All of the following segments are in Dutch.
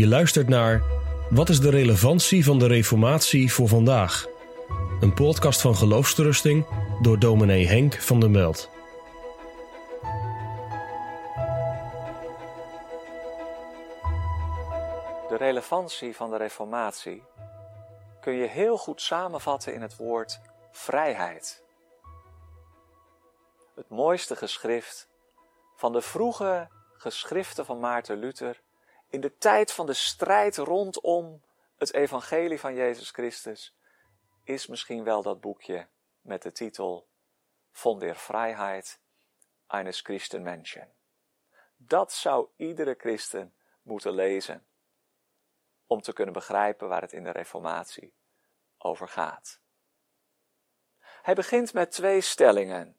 Je luistert naar Wat is de relevantie van de Reformatie voor vandaag? Een podcast van Geloofsterusting door dominee Henk van der Meld. De relevantie van de Reformatie kun je heel goed samenvatten in het woord vrijheid. Het mooiste geschrift van de vroege geschriften van Maarten Luther in de tijd van de strijd rondom het evangelie van Jezus Christus is misschien wel dat boekje met de titel Von der Freiheit eines Christenmenschen. Dat zou iedere christen moeten lezen om te kunnen begrijpen waar het in de Reformatie over gaat. Hij begint met twee stellingen,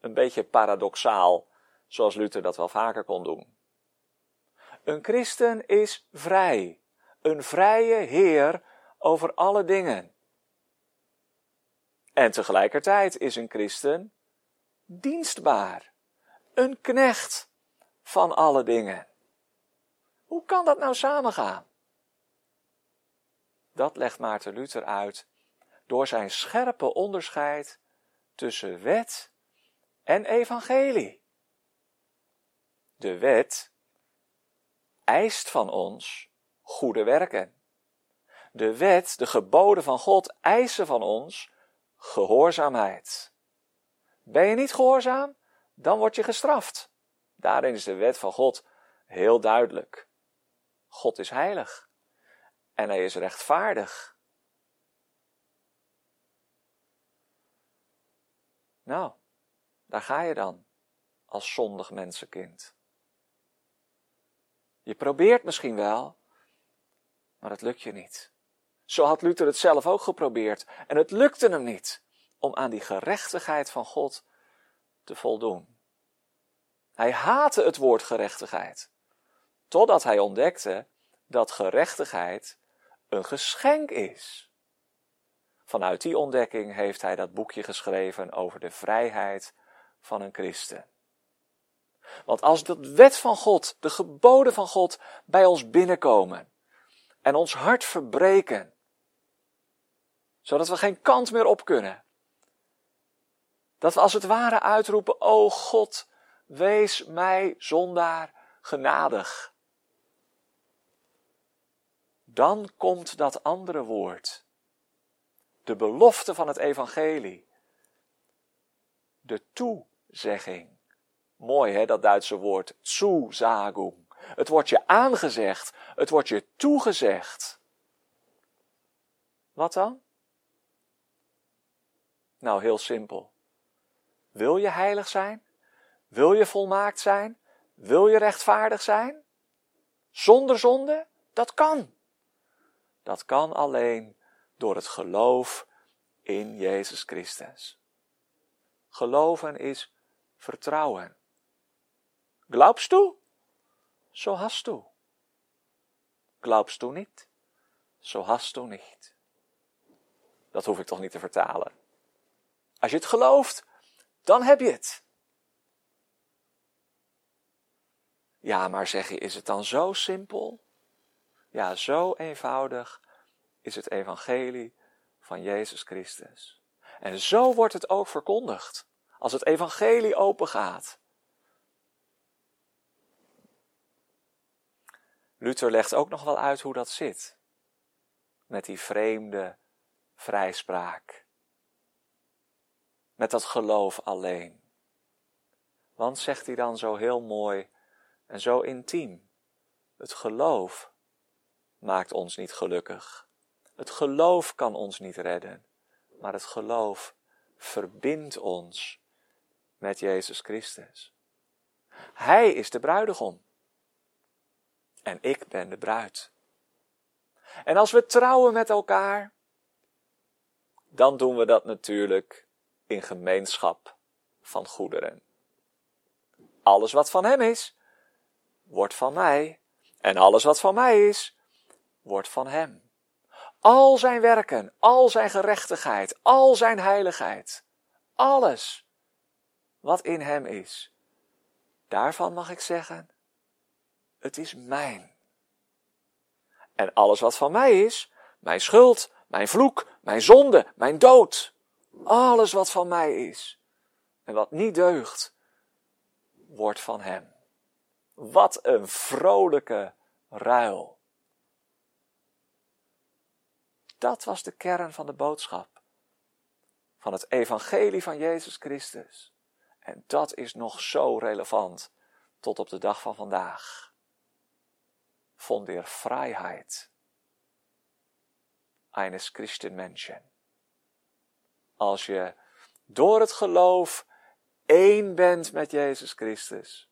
een beetje paradoxaal, zoals Luther dat wel vaker kon doen. Een christen is vrij, een vrije heer over alle dingen. En tegelijkertijd is een christen dienstbaar, een knecht van alle dingen. Hoe kan dat nou samengaan? Dat legt Maarten Luther uit door zijn scherpe onderscheid tussen wet en evangelie. De wet eist van ons goede werken. De wet, de geboden van God eisen van ons gehoorzaamheid. Ben je niet gehoorzaam, dan word je gestraft. Daarin is de wet van God heel duidelijk. God is heilig en hij is rechtvaardig. Nou, daar ga je dan als zondig mensenkind. Je probeert misschien wel, maar het lukt je niet. Zo had Luther het zelf ook geprobeerd en het lukte hem niet om aan die gerechtigheid van God te voldoen. Hij haatte het woord gerechtigheid, totdat hij ontdekte dat gerechtigheid een geschenk is. Vanuit die ontdekking heeft hij dat boekje geschreven over de vrijheid van een christen. Want als de wet van God, de geboden van God bij ons binnenkomen en ons hart verbreken, zodat we geen kant meer op kunnen, dat we als het ware uitroepen, o God, wees mij zondaar genadig. Dan komt dat andere woord, de belofte van het evangelie, de toezegging Mooi hè, dat Duitse woord Zusagung. Het wordt je aangezegd, het wordt je toegezegd. Wat dan? Nou, heel simpel. Wil je heilig zijn? Wil je volmaakt zijn? Wil je rechtvaardig zijn? Zonder zonde? Dat kan. Dat kan alleen door het geloof in Jezus Christus. Geloven is vertrouwen. Glaubst du? So hast du. Glaubst du niet? So hast du nicht. Dat hoef ik toch niet te vertalen. Als je het gelooft, dan heb je het. Ja, maar zeg je, is het dan zo simpel? Ja, zo eenvoudig is het evangelie van Jezus Christus. En zo wordt het ook verkondigd. Als het evangelie opengaat, Luther legt ook nog wel uit hoe dat zit. Met die vreemde vrijspraak. Met dat geloof alleen. Want, zegt hij dan zo heel mooi en zo intiem, het geloof maakt ons niet gelukkig. Het geloof kan ons niet redden, maar het geloof verbindt ons met Jezus Christus. Hij is de bruidegom en ik ben de bruid. En als we trouwen met elkaar, dan doen we dat natuurlijk in gemeenschap van goederen. Alles wat van Hem is, wordt van mij. En alles wat van mij is, wordt van Hem. Al zijn werken, al zijn gerechtigheid, al zijn heiligheid, alles wat in Hem is, daarvan mag ik zeggen, het is mijn. En alles wat van mij is, mijn schuld, mijn vloek, mijn zonde, mijn dood, alles wat van mij is en wat niet deugt, wordt van Hem. Wat een vrolijke ruil. Dat was de kern van de boodschap. Van het evangelie van Jezus Christus. En dat is nog zo relevant tot op de dag van vandaag. Von der Freiheit eines Christenmenschen. Als je door het geloof één bent met Jezus Christus,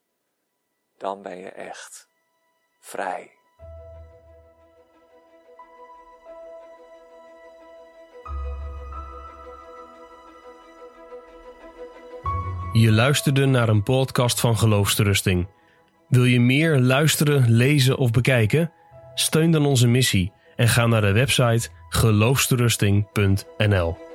dan ben je echt vrij. Je luisterde naar een podcast van Geloofsterusting. Wil je meer luisteren, lezen of bekijken? Steun dan onze missie en ga naar de website geloofsterusting.nl.